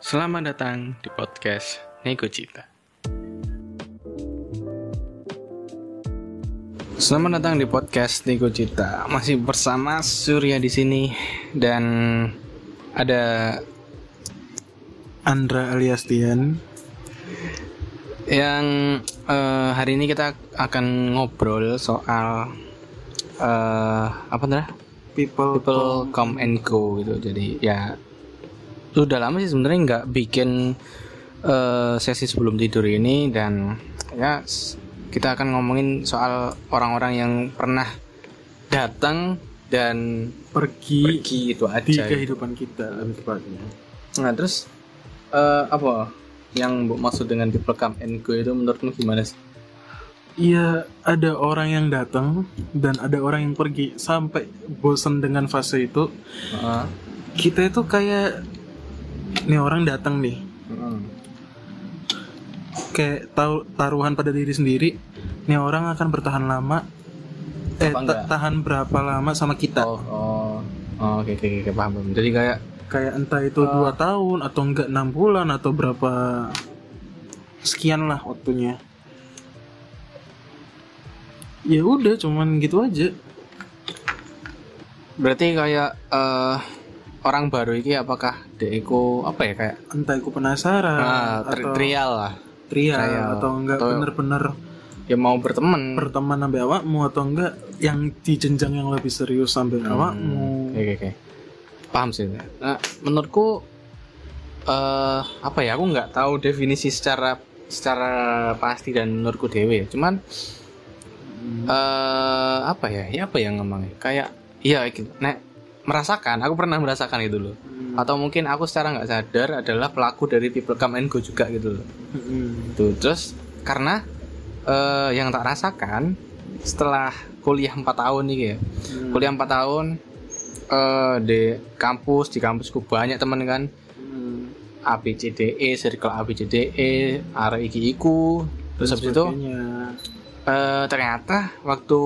Selamat datang di podcast Nego Cita. Selamat datang di podcast Nego Cita. Masih bersama Surya di sini dan ada Andra alias Tian yang eh, hari ini kita akan ngobrol soal eh, apa nih? people, People come and go gitu. Jadi ya udah lama sih sebenarnya nggak bikin eh, sesi sebelum tidur ini dan ya kita akan ngomongin soal orang-orang yang pernah datang dan pergi, pergi itu di aja. kehidupan kita lebih tepatnya. Nah terus eh, apa yang maksud dengan people come and go itu menurutmu gimana sih? Iya, ada orang yang datang dan ada orang yang pergi sampai bosan dengan fase itu. Heeh. Kita itu kayak nih orang datang nih, Heeh. kayak tahu taruhan pada diri sendiri. Nih orang akan bertahan lama. Eh, tahan berapa lama sama kita? Oh, oh, oh, oke oke oke paham. Jadi kayak Kayak entah itu dua tahun atau enggak enam bulan atau berapa sekian lah waktunya. Ya udah, cuman gitu aja. berarti kayak eh orang baru ini apakah deko apa ya kayak Entah aku penasaran nah, tri- atau trial lah. Trial trial. atau enggak bener-bener ya mau berteman. berteman sampai awakmu atau enggak yang di jenjang yang lebih serius sampai awakmu. oke oke oke. Paham sih nah, menurutku eh apa ya aku nggak tahu definisi secara secara pasti dan menurutku dewe. Cuman eh apa ya ya apa yang ngomongnya kayak iya gitu. Nek merasakan aku pernah merasakan itu loh Hmm. atau mungkin aku secara nggak sadar adalah pelaku dari people come and go juga gitu loh Mm-mm. Tuh, terus karena eh, yang tak rasakan setelah kuliah 4 tahun nih ya. Hmm. Kuliah 4 tahun eh, di kampus, di kampusku banyak temen kan. Hmm. ABCDE, circle ABCDE, iki iku. Terus habis itu eh, ternyata waktu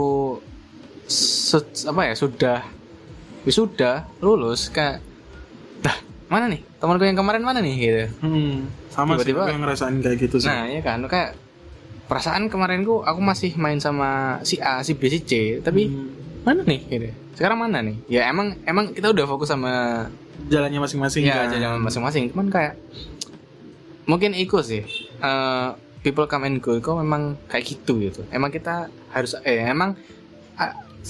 se- apa ya sudah wisuda lulus kayak dah mana nih temanku yang kemarin mana nih gitu Hmm. Sama sih Tiba-tiba- yang ngerasain kayak gitu sih. Nah, iya kan kayak perasaan kemarin ku aku masih main sama si A, si B, si C, tapi Hmm. mana nih gitu. Sekarang mana nih? Ya emang emang kita udah fokus sama jalannya masing-masing ya kan. jalan masing-masing, cuman kayak mungkin ikut sih. eh, people come and go kok memang kayak gitu gitu. Emang kita harus eh emang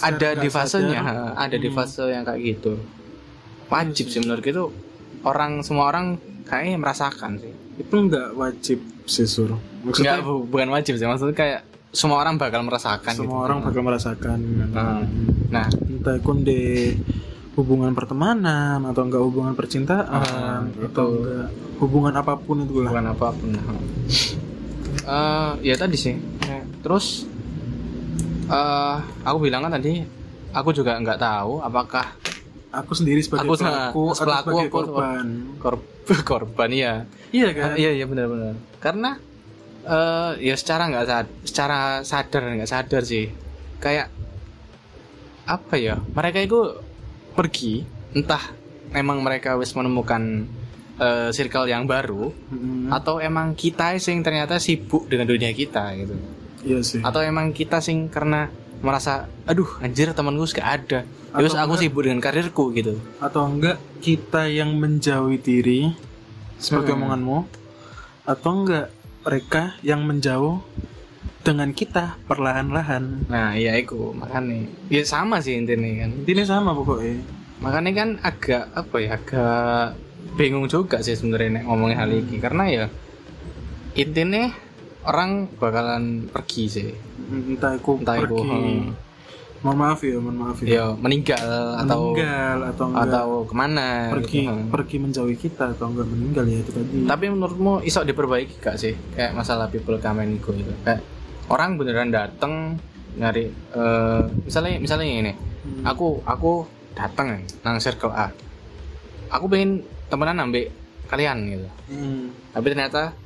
ada di nggak fasenya, sadar, ada di hmm. fase yang kayak gitu. Wajib sih menurut itu orang semua orang kayaknya merasakan sih. Itu enggak wajib sih sur. Maksudnya Enggak, bu- bukan wajib sih maksudnya kayak semua orang bakal merasakan semua gitu. orang bakal merasakan. Nah, nah Entah itu di hubungan pertemanan atau enggak hubungan percintaan Ah, atau enggak hubungan apa pun itu lah. bukan apa pun Eh, ya tadi sih terus eh aku bilang kan tadi aku juga nggak tahu apakah Aku sendiri sebagai Aku pelaku atau pelaku sebagai korban. kor- korban ya Iya kan? iya iya benar-benar karena eh ya secara nggak sad secara sadar nggak sadar sih kayak apa ya mereka itu pergi entah memang mereka wis menemukan eh, circle yang baru Mm-mm. atau emang kita sing ternyata sibuk dengan dunia kita gitu Iya sih. atau emang kita sing karena merasa aduh anjir temanku gak ada terus Atau aku sibuk dengan karirku gitu Atau enggak kita yang menjauhi diri seperti Hmm. omonganmu atau enggak mereka yang menjauh dengan kita perlahan-lahan. nah iya itu makanya ya sama sih intinya kan Intinya sama pokoknya. makanya kan agak apa ya agak bingung juga sih sebenarnya ngomongin hal ini karena ya intinya orang bakalan pergi sih Entah aku entah itu pergi. hmm, Mohon maaf ya, mohon maaf ya. ya meninggal atau meninggal atau enggak atau ke mana pergi gitu. Hmm. pergi menjauhi kita atau enggak meninggal ya itu tadi. tapi menurutmu iso diperbaiki gak sih kayak masalah people come and go itu kayak orang beneran dateng nyari eh misalnya misalnya ini Hmm. aku aku dateng nang circle A aku pengen temenan ambek kalian gitu Hmm. tapi ternyata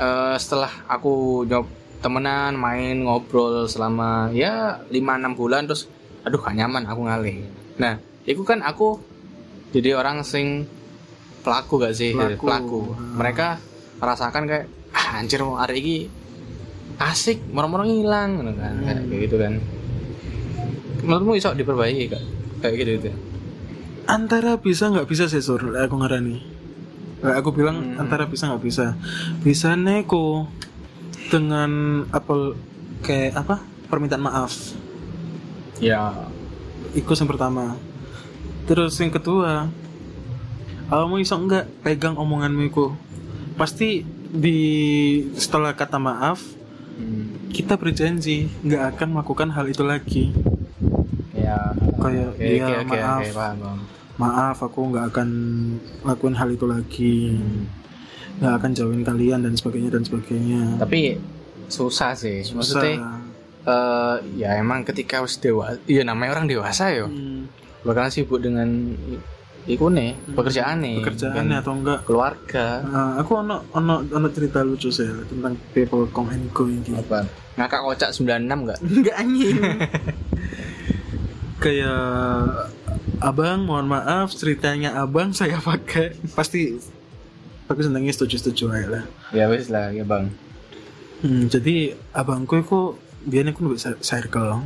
eh, setelah aku nyob temenan main ngobrol selama ya 5-6 bulan terus aduh gak nyaman aku ngalih nah itu kan aku jadi orang sing pelaku gak sih Pelaku. pelaku, Hmm. mereka merasakan kayak ah, anjir mau hari ini asik moro-moro ngilang gitu kan Hmm. kayak gitu kan menurutmu bisa diperbaiki kak kayak gitu gitu antara bisa nggak bisa sih sur aku ngarani aku bilang Hmm. antara bisa nggak bisa bisa neko dengan apa kayak apa permintaan maaf ya itu yang pertama terus yang kedua kamu iso nggak pegang omonganmu itu pasti di setelah kata maaf hmm. kita berjanji nggak akan melakukan hal itu lagi ya Kayak, oke, iya, oke, oke, maaf. oke, paham, paham. Maaf aku nggak akan lakuin hal itu lagi. Hmm. nggak akan jauhin kalian dan sebagainya dan sebagainya. Tapi susah sih. Susah. maksudnya eh ya emang ketika harus dewasa iya namanya orang dewasa yo. Hmm, bakalan sibuk dengan iku nih pekerjaan nih pekerjaannya atau enggak? keluarga. Nah, aku ono ono ono cerita lucu sih tentang people come and go ini. Apa? Ngakak kocak 96 enggak? Enggak anjing. Kayak abang mohon maaf ceritanya abang saya pakai pasti aku senangnya setuju-setuju aja lah. ya wis lah ya bang Hmm, jadi abangku itu biasanya aku bisa circle.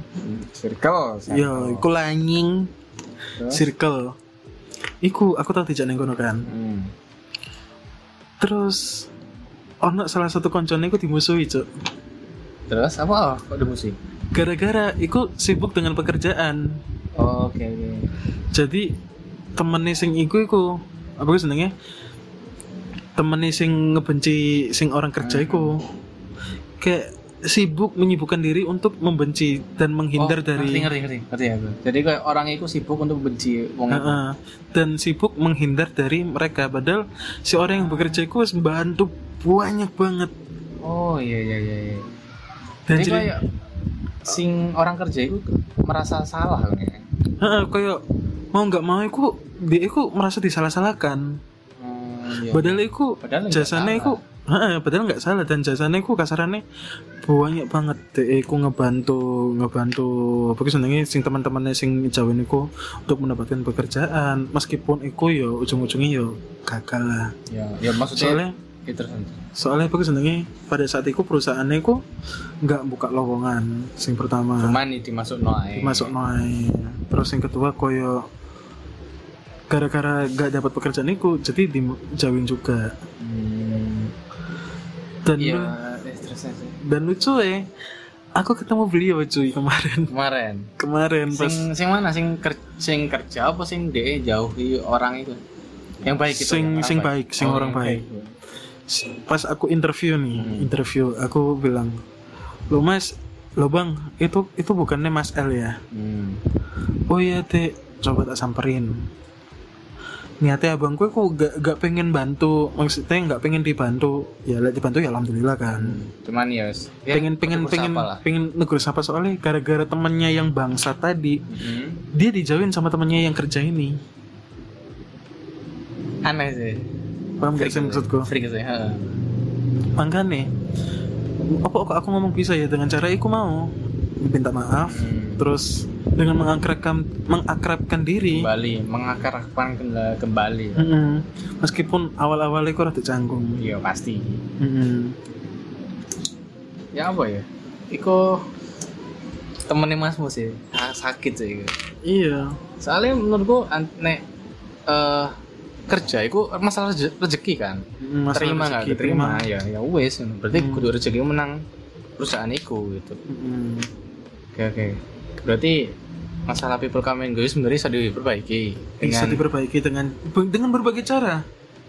circle Ya, iku langing Terus? circle. Iku aku tahu tidak nengkono kan. hmm. Terus ono salah satu koncone iku dimusuhi, Cuk. terus apa kok musik Gara-gara iku sibuk dengan pekerjaan. Oh, oke oke. Jadi temennya sing iku iku apa senengnya temennya sing ngebenci sing orang kerja iku. Kayak sibuk menyibukkan diri untuk membenci dan menghindar Oh, dari ngerti ngerti ngerti. Ngerti aku. Jadi kayak orang itu sibuk untuk benci wong itu. Heeh. dan sibuk menghindar dari mereka. Padahal si orang yang bekerja itu membantu banyak banget. Oh iya iya iya iya. Dan jadi jadi kayak sing orang kerja itu merasa salah kan ya heeh, kayak mau nggak mau iku dia iku merasa disalah-salahkan. Hmm, iya. padahal iku Padahal nggak jasanya iku heeh, padahal nggak salah dan jasanya iku kasarannya banyak banget. Deh iku ngebantu ngebantu apa senengnya sing teman-temannya sing jauhin iku untuk mendapatkan pekerjaan. Meskipun iku yo ujung-ujungnya yo gagal lah. Ya ya maksudnya soalnya ya, soalnya sih senengnya pada saat itu perusahaannya iku nggak buka lowongan sing pertama. Cuman ini dimasuk noai masuk noai terus yang kedua koyo gara-gara gak dapat pekerjaan iku jadi dijauhin juga. Hmm, dan iya lu- eh, dan lucu ya aku ketemu beliau cuy kemarin. Kemarin? Kemarin pas sing sing mana? Sing ker, sing kerja apa sing de jauhi orang itu. Yang baik itu Sing- orang sing baik, sing orang yang baik. Pas aku interview nih Hmm. interview aku bilang lo mas lo bang itu itu bukannya mas L ya hmm. oh iya teh coba tak samperin niatnya abangku aku gak, gak pengen bantu maksudnya gak pengen dibantu ya lah dibantu ya alhamdulillah kan cuman ya, wis. ya pengen pengen pengen lah. pengen negur sapa soalnya gara-gara temennya yang bangsa tadi Hmm. dia dijauhin sama temennya yang kerja ini aneh sih paham gak sih maksudku freak sih makanya apa kok aku ngomong bisa ya? Dengan cara aku mau minta maaf Hmm. terus dengan mengakrabkan mengakrabkan diri. Kembali mengakarkan kembali, kembali. Mm-mm. meskipun awal-awalnya aku rada canggung. Iya pasti. Mm-mm. ya apa ya? Iko temennya masmu sih Ah, sakit sih iya. Soalnya menurutku an- nek eh kerja itu masalah rezeki kan? Mm, masalah terima nggak terima. Ya ya wes berarti Hmm. kudu rezeki menang perusahaan iku gitu. Mm-mm. oke oke. Berarti masalah people and go sebenarnya bisa diperbaiki bisa dengan diperbaiki dengan dengan berbagai cara.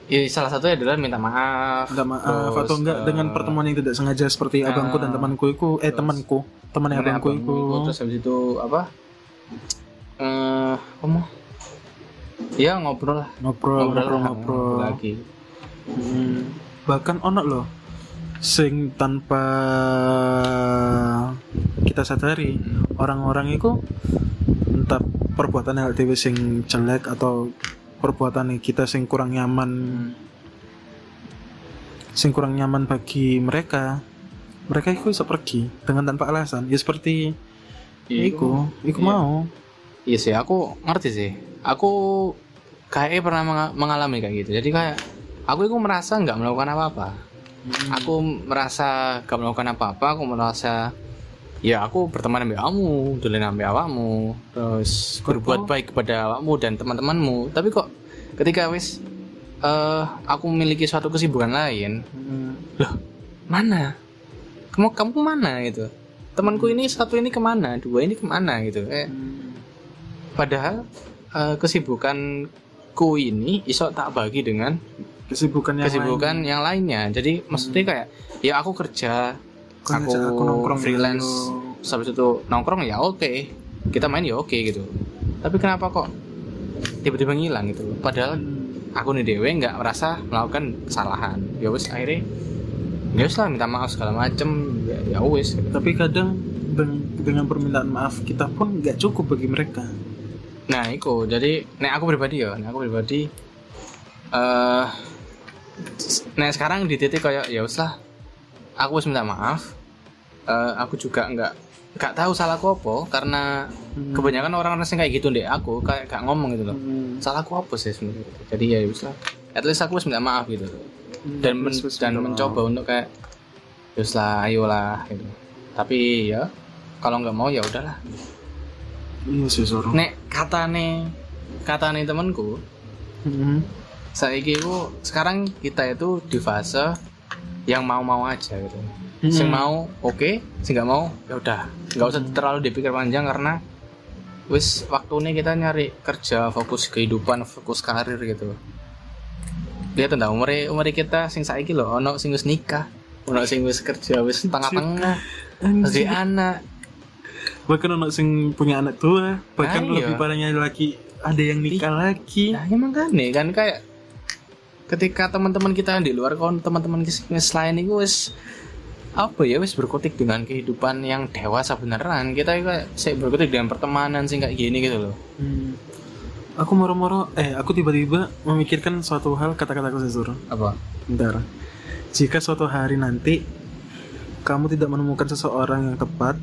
Ya, salah satunya adalah minta maaf minta maaf terus, atau enggak eh, dengan pertemuan yang tidak sengaja seperti ah, abangku dan temanku itu eh terus- temanku temannya temennya abangku itu terus habis itu apa? Eh apa mau ya ngobrol lah. Ngobrol ngobrol lah, ngobrol lagi. Hmm, bahkan ono loh sing tanpa kita sadari orang-orang itu entah perbuatan LTW sing jelek atau perbuatan kita sing kurang nyaman. Sing kurang nyaman bagi mereka mereka itu bisa pergi dengan tanpa alasan. Ya seperti Iya, iku iku Iya. mau. Iya sih, aku ngerti sih. Aku kayaknya pernah menga- mengalami kayak gitu. Jadi kayak aku itu merasa nggak melakukan apa-apa. Aku merasa nggak melakukan apa-apa aku merasa ya aku berteman dengan kamu dolen sama awakmu terus berbuat baik kepada awakmu dan teman-temanmu. Tapi kok ketika wis eh aku memiliki suatu kesibukan lain Hmm. loh mana? Kamu kamu ke mana gitu? Temanku ini satu ini ke mana? Dua ini ke mana gitu? Eh padahal eh, kesibukanku ini iso tak bagi dengan kesibukan yang kesibukan yang lainnya. Jadi maksudnya kayak ya aku kerja aku, aku nongkrong freelance dulu. habis itu nongkrong ya oke. Kita main ya oke gitu. Tapi kenapa kok tiba-tiba ngilang gitu? Padahal Hmm. aku nih dewe nggak merasa melakukan kesalahan. Ya wes akhirnya ya wes lah minta maaf segala macem. Ya, ya wes gitu. tapi kadang deng- dengan permintaan maaf kita pun nggak cukup bagi mereka nah itu jadi nek aku pribadi ya nek aku pribadi eh nah sekarang di titik kayak ya wes lah. Aku wes minta maaf. Eh, aku juga nggak nggak tahu salahku apa karena Hmm. kebanyakan orang-orang yang kayak gitu deh aku kayak gak ngomong gitu loh. Hmm. salahku apa sih sebenarnya? Jadi ya wes lah. At least aku wes minta maaf gitu. Dan men- Wes- wes dan mencoba untuk kayak terus lah ayolah gitu. Tapi ya kalau nggak mau ya udahlah. Iya sih Soro nek kata nih kata nih temanku Hmm. saiki ku sekarang kita itu di fase yang mau-mau aja gitu. Sing mau oke sing nggak mau ya udah. Nggak usah terlalu dipikir panjang karena wis waktu ini kita nyari kerja fokus kehidupan fokus karir gitu. Lihat tentang umur umur kita sing saiki loh ono sing wis nikah ono sing wis kerja wis tengah-tengah lagi anak bahkan anak sing punya anak tua bahkan Ah, iya. lebih parahnya lagi ada yang nikah lagi. Nah, emang kan nih kan kayak ketika teman-teman kita di luar kon teman-teman selain itu wis apa ya wis berkutik dengan kehidupan yang dewasa beneran kita kayak saya berkutik dengan pertemanan sih kayak gini gitu loh. Hmm. aku moro-moro eh aku tiba-tiba memikirkan suatu hal kata-kataku Sesur apa? Bentar. Jika suatu hari nanti kamu tidak menemukan seseorang yang tepat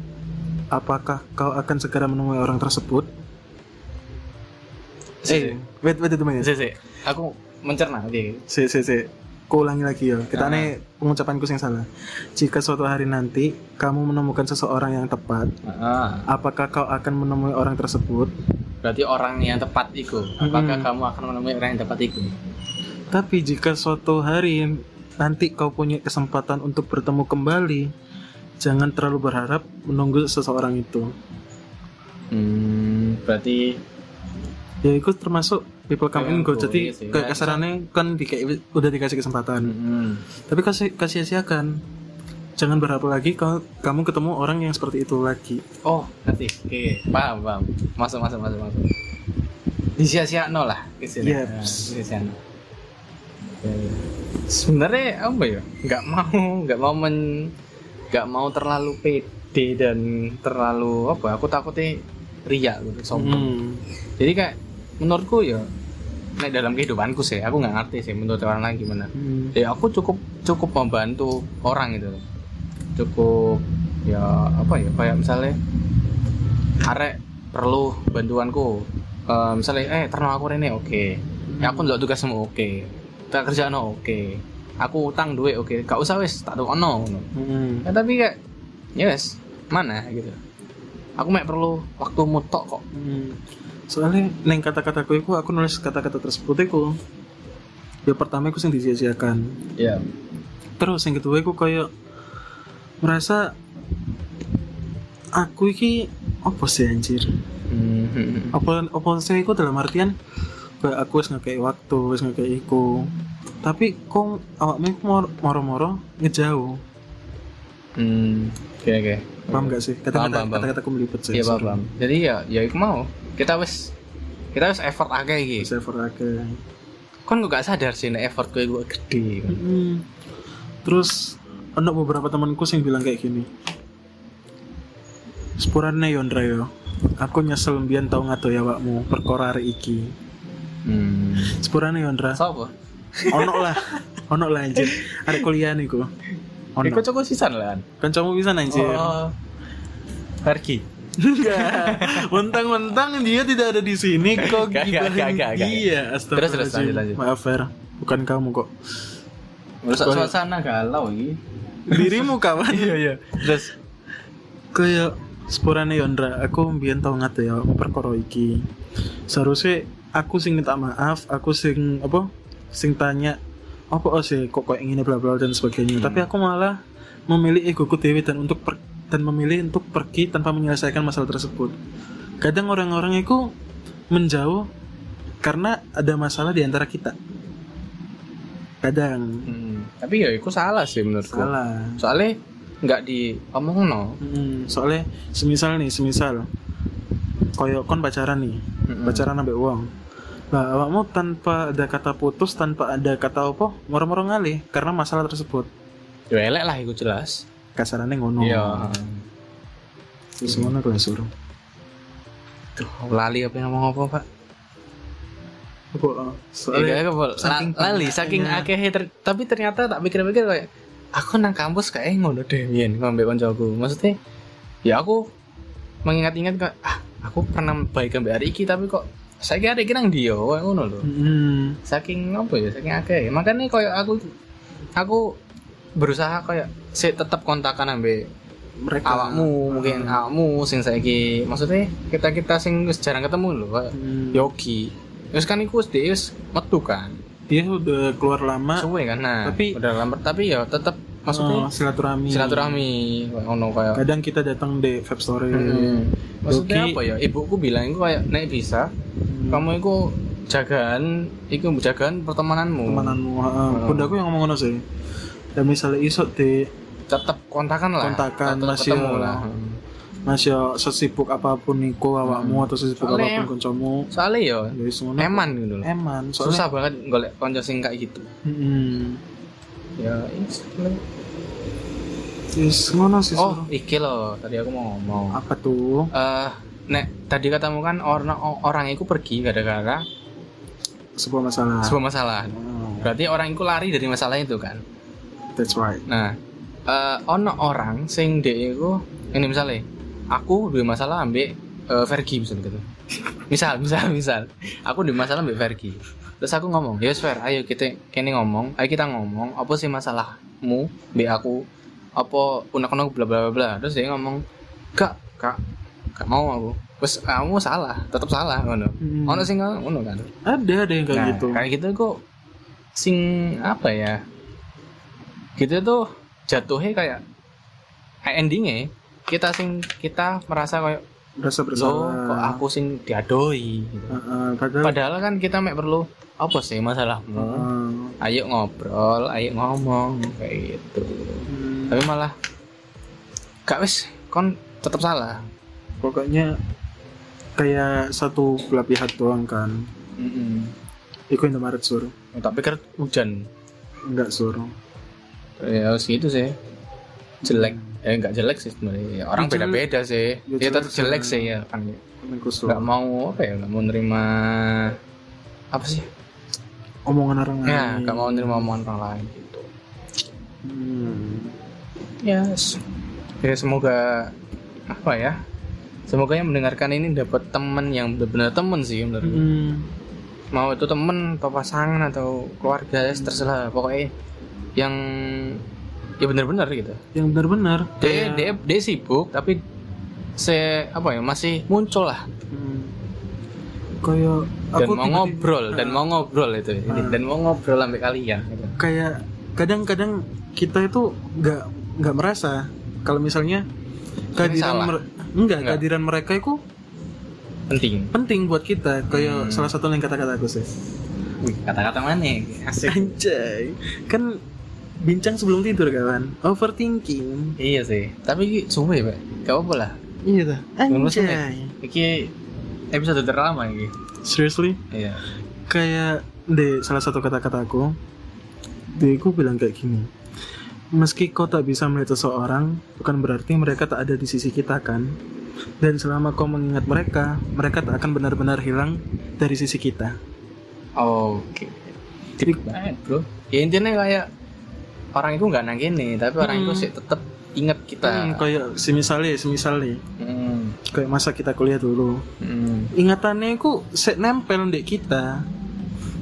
apakah kau akan segera menemui orang tersebut? Eh wait wait itu menit sih sih aku mencerna oke si si si. Ku ulangi lagi ya kita Ah. nih pengucapanku yang salah. Jika suatu hari nanti kamu menemukan seseorang yang tepat Ah, apakah kau akan menemui orang tersebut? Berarti orang yang tepat itu apakah kamu akan menemui orang yang tepat itu Tapi jika suatu hari nanti kau punya kesempatan untuk bertemu kembali, jangan terlalu berharap menunggu seseorang itu. hmm, berarti Ya itu termasuk people come in go. Jadi iya sih. kayak kasarannya kan di, udah dikasih kesempatan. hmm, Tapi kasih kasih siakan. Jangan berharap lagi kalau kamu ketemu orang yang seperti itu lagi. Oh, ngerti. Oke, paham, paham. Masuk, masuk, masuk, masuk. Disia-sia no lah istilahnya. Yeps. Nah, disia-siakno. Ya, ya. Sebenarnya apa ya? Nggak mau, nggak mau men, nggak mau terlalu pede dan terlalu apa? Aku takutnya ria gitu, sombong. Hmm. Jadi kayak menurutku ya, nek dalam kehidupanku sih, aku nggak ngerti sih menurut orang lain gimana. Hmm. Ya aku cukup cukup membantu orang gitu. Cukup ya apa ya kayak misalnya arek perlu bantuanku Eh, misalnya eh terno aku rene oke ya aku ndelok tugasmu oke tak kerjaan oke aku utang duit oke gak usah wes tak ono ngono Hmm. ya tapi kayak ya wes mana gitu aku mek perlu waktu mutok kok Hmm. Soalnya neng kata-kataku itu aku nulis kata-kata tersebut itu. Ya pertama aku sing disia-siakan. ya terus yang kedua aku kayak merasa aku iki apa sih anjir Hmm. apa apa sih aku dalam artian kayak aku wis ngekei waktu wis ngekei iku tapi kok awakmu mor- moro-moro ngejauh Hmm. oke oke paham gak sih kata-kata paham, paham. kata-kata aku melipet sih iya paham paham. jadi ya ya iku mau kita wes kita wes effort akeh iki saya akeh kan gue gak sadar sih nek effort gue gue gede kan. Mm. terus ada beberapa temanku yang bilang kayak gini sepurane Yondra yo aku nyesel mbiyen tau ngado ya wakmu perkara hari iki Hmm. sepurane Yondra Sopo? Ono lah ono lah anjir arek kuliah niku ono Iku cukup sisan lah. kancamu bisa anjir Oh. Pergi. Enggak. Mentang-mentang dia tidak ada di sini kok Gak, gak, gak, dia. Terus, terus, lanjut, lanjut. Maaf Fer, bukan kamu kok. Rusak suasana galau iki. Dirimu kawan. Iya iya. Terus Kayak sepurane Yondra, aku mbiyen tau ngate ya perkara iki. Seharusnya aku sing minta maaf, aku sing apa? Sing tanya apa oh sih kok kayak gini bla bla dan sebagainya. Hmm. Tapi aku malah memilih egoku dewi dan untuk per- dan memilih untuk pergi tanpa menyelesaikan masalah tersebut. Kadang orang-orang itu menjauh karena ada masalah di antara kita. Kadang hmm, tapi ya itu salah sih menurutku. salah. Soalnya nggak diomong no. Hmm, soalnya semisal nih, semisal koyo kon pacaran nih, Mm-mm. pacaran ambek uang. Lah awakmu tanpa ada kata putus, tanpa ada kata apa, moro-moro ngalih karena masalah tersebut. Ya elek lah itu jelas. Kasarannya ngono. Iya. Terus ngono kok suruh. Tuh, lali apa yang ngomong apa, Pak? Apa? Iya, Soalnya apa? saking La- lali saking akeh ter- tapi ternyata tak pikir-pikir kayak aku nang kampus kayak ngono deh yen ngombe koncoku. Maksudnya ya aku mengingat-ingat kayak ah, aku pernah baik ambek hari iki tapi kok saya hari iki nang dia ngono lho. Hmm, Saking apa ya? Saking akeh. Makanya kayak aku aku berusaha kayak si tetap kontakan ambek mereka awakmu mungkin awakmu sing saiki maksudnya kita kita sing jarang ketemu lho kayak Hmm. Yogi terus kan iku wis metu kan dia udah keluar lama. suwe kan nah Tapi- udah lambat tapi ya tetap maksudnya oh, silaturahmi. silaturahmi ngono kayak Kadang kita datang di vape story. Hmm. maksudnya Yogi- apa ya ibuku bilang iku kayak nek bisa Hmm. kamu iku jagaan iku jagaan pertemananmu temananmu heeh. Hmm. bundaku yang ngomong ngono sih dan misalnya iso di tetap kontakan lah Kontakan, tetep masih ketemu ya. lah Mas yo sesibuk apa pun niku awakmu atau sesibuk Hmm. Soalnya- apa pun kancamu soalnya ya ya eman gitu loh eman susah banget golek konco sing kayak gitu Mm-mm. Ya is- Wis ngono sih oh iki loh tadi aku mau ngomong. Apa tuh? Eh nek tadi katamu kan orang orang itu pergi gara-gara sebuah masalah. Sebuah masalah. Oh, berarti orang itu lari dari masalah itu kan? That's right. Nah eh ono orang sing dia itu ini misalnya aku dua masalah ambek eh, Vergi misalnya gitu. Misal misal misal. Aku dua masalah ambek Vergi terus aku ngomong ya Fer ayo kita kini ngomong ayo kita ngomong apa sih masalahmu? Be aku apa unek-unek bla bla bla. Bla terus dia ngomong gak kak gak mau aku. Terus kamu salah tetap salah ngono. Hmm. ono sing ngono kan? Ada ada yang kayak Nah, gitu. kayak gitu kok sing apa ya gitu tuh jatuhnya kayak kayak endingnya kita sing kita merasa kayak rasa bersalah. kok aku sing diadoi? Gitu. Heeh, padahal padahal kan kita mek perlu apa sih masalahmu? Heeh. ayo ngobrol ayo ngomong kayak gitu. Hmm, tapi malah gak wis kon tetap salah. Pokoknya kayak satu belah pihak doang kan. Iku Indomaret sur. Tak pikir hujan. Enggak sur. Ya segitu sih. Jelek eh nggak jelek sih sebenarnya. Ya, orang Ya, beda-beda sih. Ya, ya tetap jelek sih. ya kan. Nggak mau apa ya nggak mau nerima apa sih? Omongan orang lain. ya nggak mau nerima omongan orang lain gitu. Hmm. ya s- ya semoga apa ya semoga yang mendengarkan ini dapat teman yang benar-benar teman sih menurut Hmm. mau itu temen atau pasangan atau keluarga ya terserah. Pokoknya yang ya benar-benar gitu yang benar-benar dia kayak- dia dia sibuk tapi se apa ya masih muncul lah Hmm. kayak dan aku mau ngobrol dan Ah. mau ngobrol itu Ah. dan mau ngobrol sampai kalian gitu. kayak kadang-kadang kita itu nggak nggak merasa kalau misalnya kehadiran mer- enggak, Enggak. kehadiran mereka itu penting penting buat kita kayak Hmm. salah satu yang kata-kata aku sih Wih, kata-kata mana asik anjay kan bincang sebelum tidur kawan. Overthinking. Iya sih. Tapi suwe pak. Gak apa lah. Iya dah. Lulus anjay. Iki episode terlama ini. Seriously? Iya. Kayak di salah satu kata-kata aku dia aku bilang kayak gini. Meski kau tak bisa melihat seseorang bukan berarti mereka tak ada di sisi kita kan? Dan selama kau mengingat mereka mereka tak akan benar-benar hilang dari sisi kita. Oke. Deep banget bro. Ya intinya kayak orang itu nggak kene tapi orang itu Hmm. sih tetap ingat kita Hmm, kayak semisalnya semisalnya Hmm. kayak masa kita kuliah dulu Hmm. ingatannya itu set nempel di kita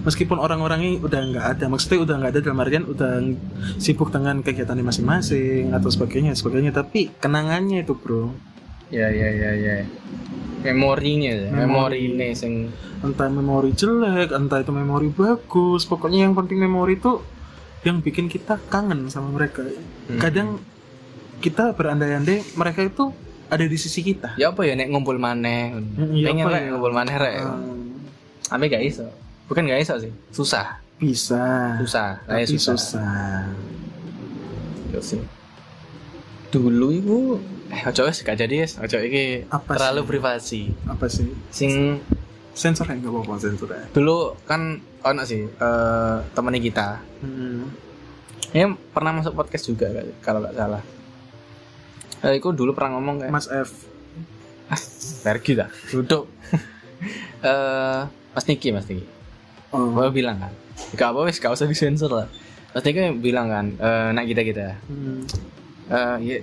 meskipun orang-orangnya udah nggak ada maksudnya udah nggak ada dalam artian udah sibuk dengan kegiatannya masing-masing atau sebagainya sebagainya tapi kenangannya itu bro Ya ya ya ya. Memorinya, ya. Memori ini sing entah memori jelek entah itu memori bagus pokoknya yang penting memori itu yang bikin kita kangen sama mereka. Kadang kita berandai-andai mereka itu ada di sisi kita. Ya apa ya nek ngumpul maneh? Hmm, iya pengen rek ya? ngumpul maneh rek. Hmm, tapi gak iso. Bukan gak iso sih. Susah. Bisa. Susah. Tapi Kayak susah, susah. Yo sih. Dulu itu eh ojo wis gak jadi wis. Ojo iki Apa terlalu sih? privasi. Apa sih? Sing sensor ya? Nggak apa-apa sensor ya. Dulu kan ono sih eh temen kita. Hmm. ya pernah masuk podcast juga kalau nggak salah. Eh, itu dulu pernah ngomong kayak Mas F. Pergi dah. Duduk. Eh Mas Niki Mas Niki. Oh. Gue bilang kan gak apa wis gak usah disensor lah. Mas Niki bilang kan eh nak kita kita Hmm. Eh ya,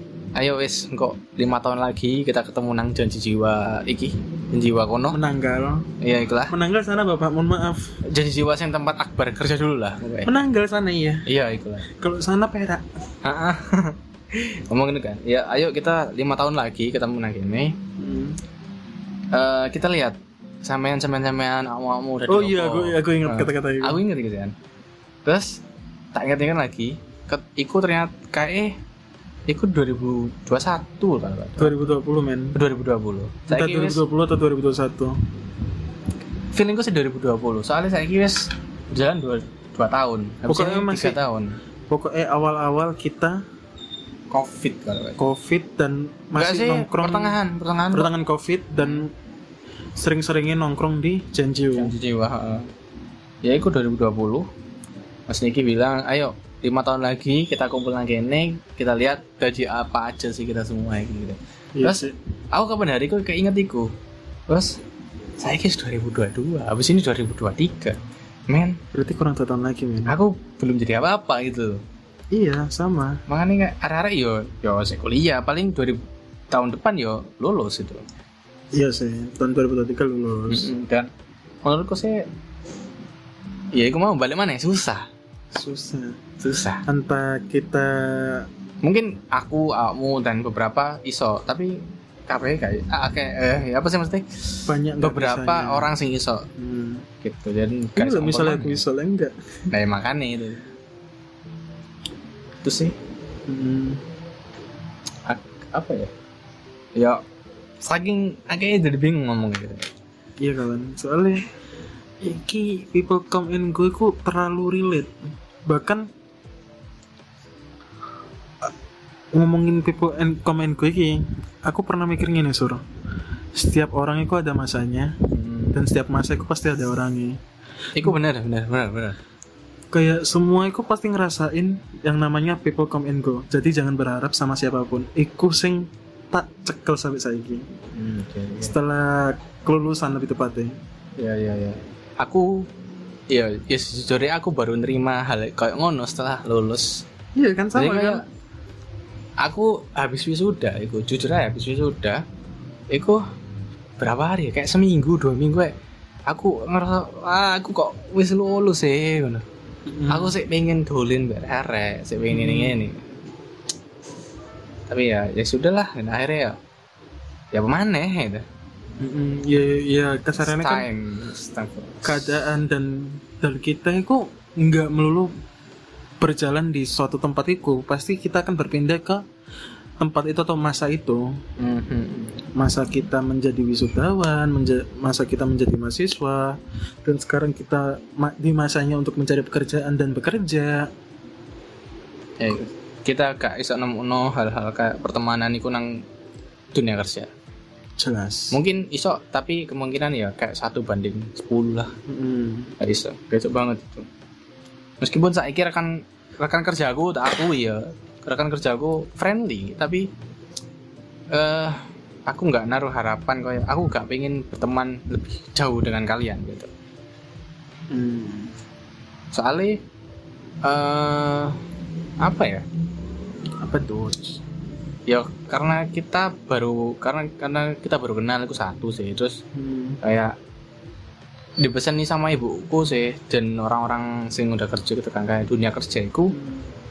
ayo wis kok lima tahun lagi kita ketemu nang janji jiwa iki. Janji jiwa kono. Menanggal. Iya ikulah menanggal sana bapak mohon maaf. Janji jiwa yang tempat Akbar kerja dulu lah menanggal sana iya. Iya ikulah kalau sana perak. Ngomong gitu kan. Ya ayo kita lima tahun lagi ketemu nang kene. Hmm. Eh, kita lihat sampean sampean sampean amu-amu udah oh iya aku aku ingat Nah, kata-kata itu. Aku inget gitu kan. Terus tak ingat ingat lagi ket, iku ternyata kayak eh iku 2021 kalau nggak salah. 2020 men. 2020 Entah saya wis 2020 atau 2021 feelingku sih 2020 soalnya saya wis jalan dua, dua tahun. Habis Pokoknya ini masih- tiga tahun. Pokoknya awal-awal kita covid kalau covid dan masih sih nongkrong pertengahan pertengahan. pertengahan covid dan sering-seringnya nongkrong di Janjiu janji jiwa heeh. ya itu 2020 Mas Niki bilang ayo lima tahun lagi kita kumpul lagi ini kita lihat gaji apa aja sih kita semua gitu. Iya Terus? sih. aku kapan hari kok keinget iku? Terus saya kis 2022 habis ini 2023 men berarti kurang dua tahun lagi men. aku belum jadi apa-apa gitu iya sama. Makanya kayak arah-arah yo yo saya kuliah paling 2000 tahun depan yo lulus itu iya sih tahun 2023 lulus. Mm-mm, dan menurutku sih ya aku mau balik mana ya? susah susah. Susah entah kita mungkin aku kamu dan beberapa iso tapi kabeh kayak ah, kayak eh apa sih maksudnya? Banyak beberapa bisanya. orang sing iso. Hmm. gitu dan Ini loh, misalnya aku bisa lah enggak nah ya makanya itu. Itu sih? Hmm. apa ya? Ya saking akhirnya jadi bingung ngomong gitu. Iya kawan. Soalnya iki people come and go itu terlalu relate bahkan uh, ngomongin people and come and go iki aku pernah mikir gini sur. Setiap orang itu ada masanya dan setiap masa itu pasti ada orangnya. Iku bener bener bener bener. Kayak semua itu pasti ngerasain yang namanya people come and go. Jadi jangan berharap sama siapa pun. Iku sing tak cekel sampai saiki. Hmm, oke. setelah kelulusan lebih tepatnya. Ya ya ya aku ya ya sejujurnya aku baru nerima hal kayak ngono setelah lulus. Iya kan Jadi sama kayak kan? aku habis wisuda iku jujur aja habis wisuda iku berapa hari ya? Kayak seminggu dua minggu ya aku ngerasa ah, aku kok wis lulus sih ngono. Mm. aku sih pengen dolin biar arek sih pengen ini Hmm. ini. Tapi ya ya sudahlah dan akhirnya ya ya pemana gitu Mm-mm, ya ya kasarannya kan time Astagfirullah. keadaan dan dan kita itu nggak melulu berjalan di suatu tempat itu. Pasti kita akan berpindah ke tempat itu atau masa itu. Mhm. masa kita menjadi wisudawan menja- masa kita menjadi mahasiswa dan sekarang kita ma- di masanya untuk mencari pekerjaan dan bekerja. Ya, kita gak iso nemuno hal-hal kayak pertemanan iku nang dunia kerja jelas. Mungkin iso tapi kemungkinan ya kayak satu banding 10 lah. Mm-mm. gak iso. Iso banget itu. Meskipun saya kira rekan rekan kerjaku tak aku ya. Rekan kerjaku friendly tapi eh aku nggak naruh harapan kayak aku gak pengen berteman lebih jauh dengan kalian gitu. Mm. soalnya eh apa ya? Apa tuh ya karena kita baru karena karena kita baru kenal itu satu sih terus hmm. kayak dipesan nih sama ibuku sih dan orang-orang sing udah kerja gitu kan kayak dunia kerja itu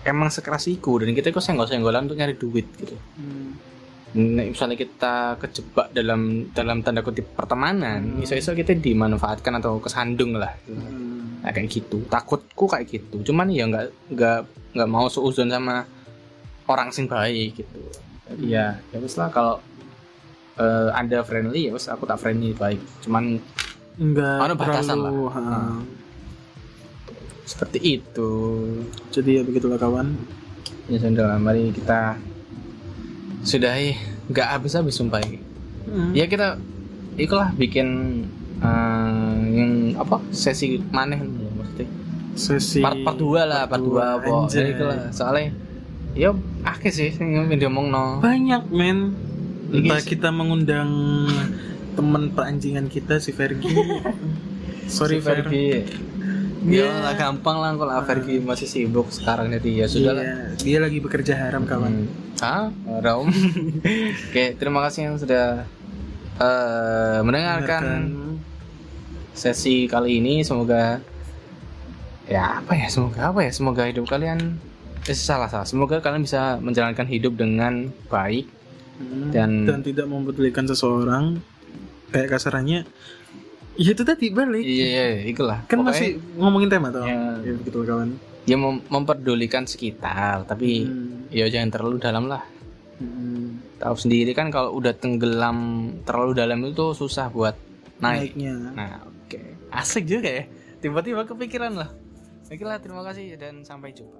emang sekeras iku dan kita kok senggol-senggolan untuk nyari duit gitu Hmm. Nah, misalnya kita kejebak dalam dalam tanda kutip pertemanan, Hmm. iso-iso kita dimanfaatkan atau kesandung lah. Hmm. Nah, kayak gitu. Takutku kayak gitu. Cuman ya nggak nggak nggak mau seuzon sama orang sing baik gitu. Jadi ya ya wis lah kalau eh, anda friendly ya wis aku tak friendly baik. Cuman enggak Ada batasan terlalu, lah. Hmm. seperti itu. jadi ya begitulah kawan Ya sudah, mari kita sudahi nggak habis-habis sumpah ini. Hmm. ya kita ikulah bikin eh, yang apa sesi maneh ya, maksudnya sesi part part dua lah part dua apa anjay. ya itulah soalnya ya akeh sih yang diomong no banyak men. Iki entah kita mengundang teman peranjingan kita si Fergie. Sorry Fer Fergie. Iya. ya lah gampang lah kalau Fergie masih sibuk sekarang jadi ya sudah lah. Iya, dia lagi bekerja haram kawan. Hmm. ah Rom oke terima kasih yang sudah eh, mendengarkan. sesi kali ini. Semoga ya apa ya? Semoga apa ya? Semoga hidup kalian eh, salah salah. Semoga kalian bisa menjalankan hidup dengan baik Hmm. dan- dan tidak mempedulikan seseorang kayak kasarannya. Ya itu tadi balik. Iya iya itulah. Kan Pokoknya masih ngomongin tema tuh Ya. ya begitu kawan. Ya mem- memperdulikan sekitar tapi Hmm. ya jangan terlalu dalam lah. Hmm. tahu sendiri kan kalau udah tenggelam terlalu dalam itu susah buat naik. Naiknya. Nah oke. Asik juga ya. Tiba-tiba kepikiran lah. Oke lah terima kasih dan sampai jumpa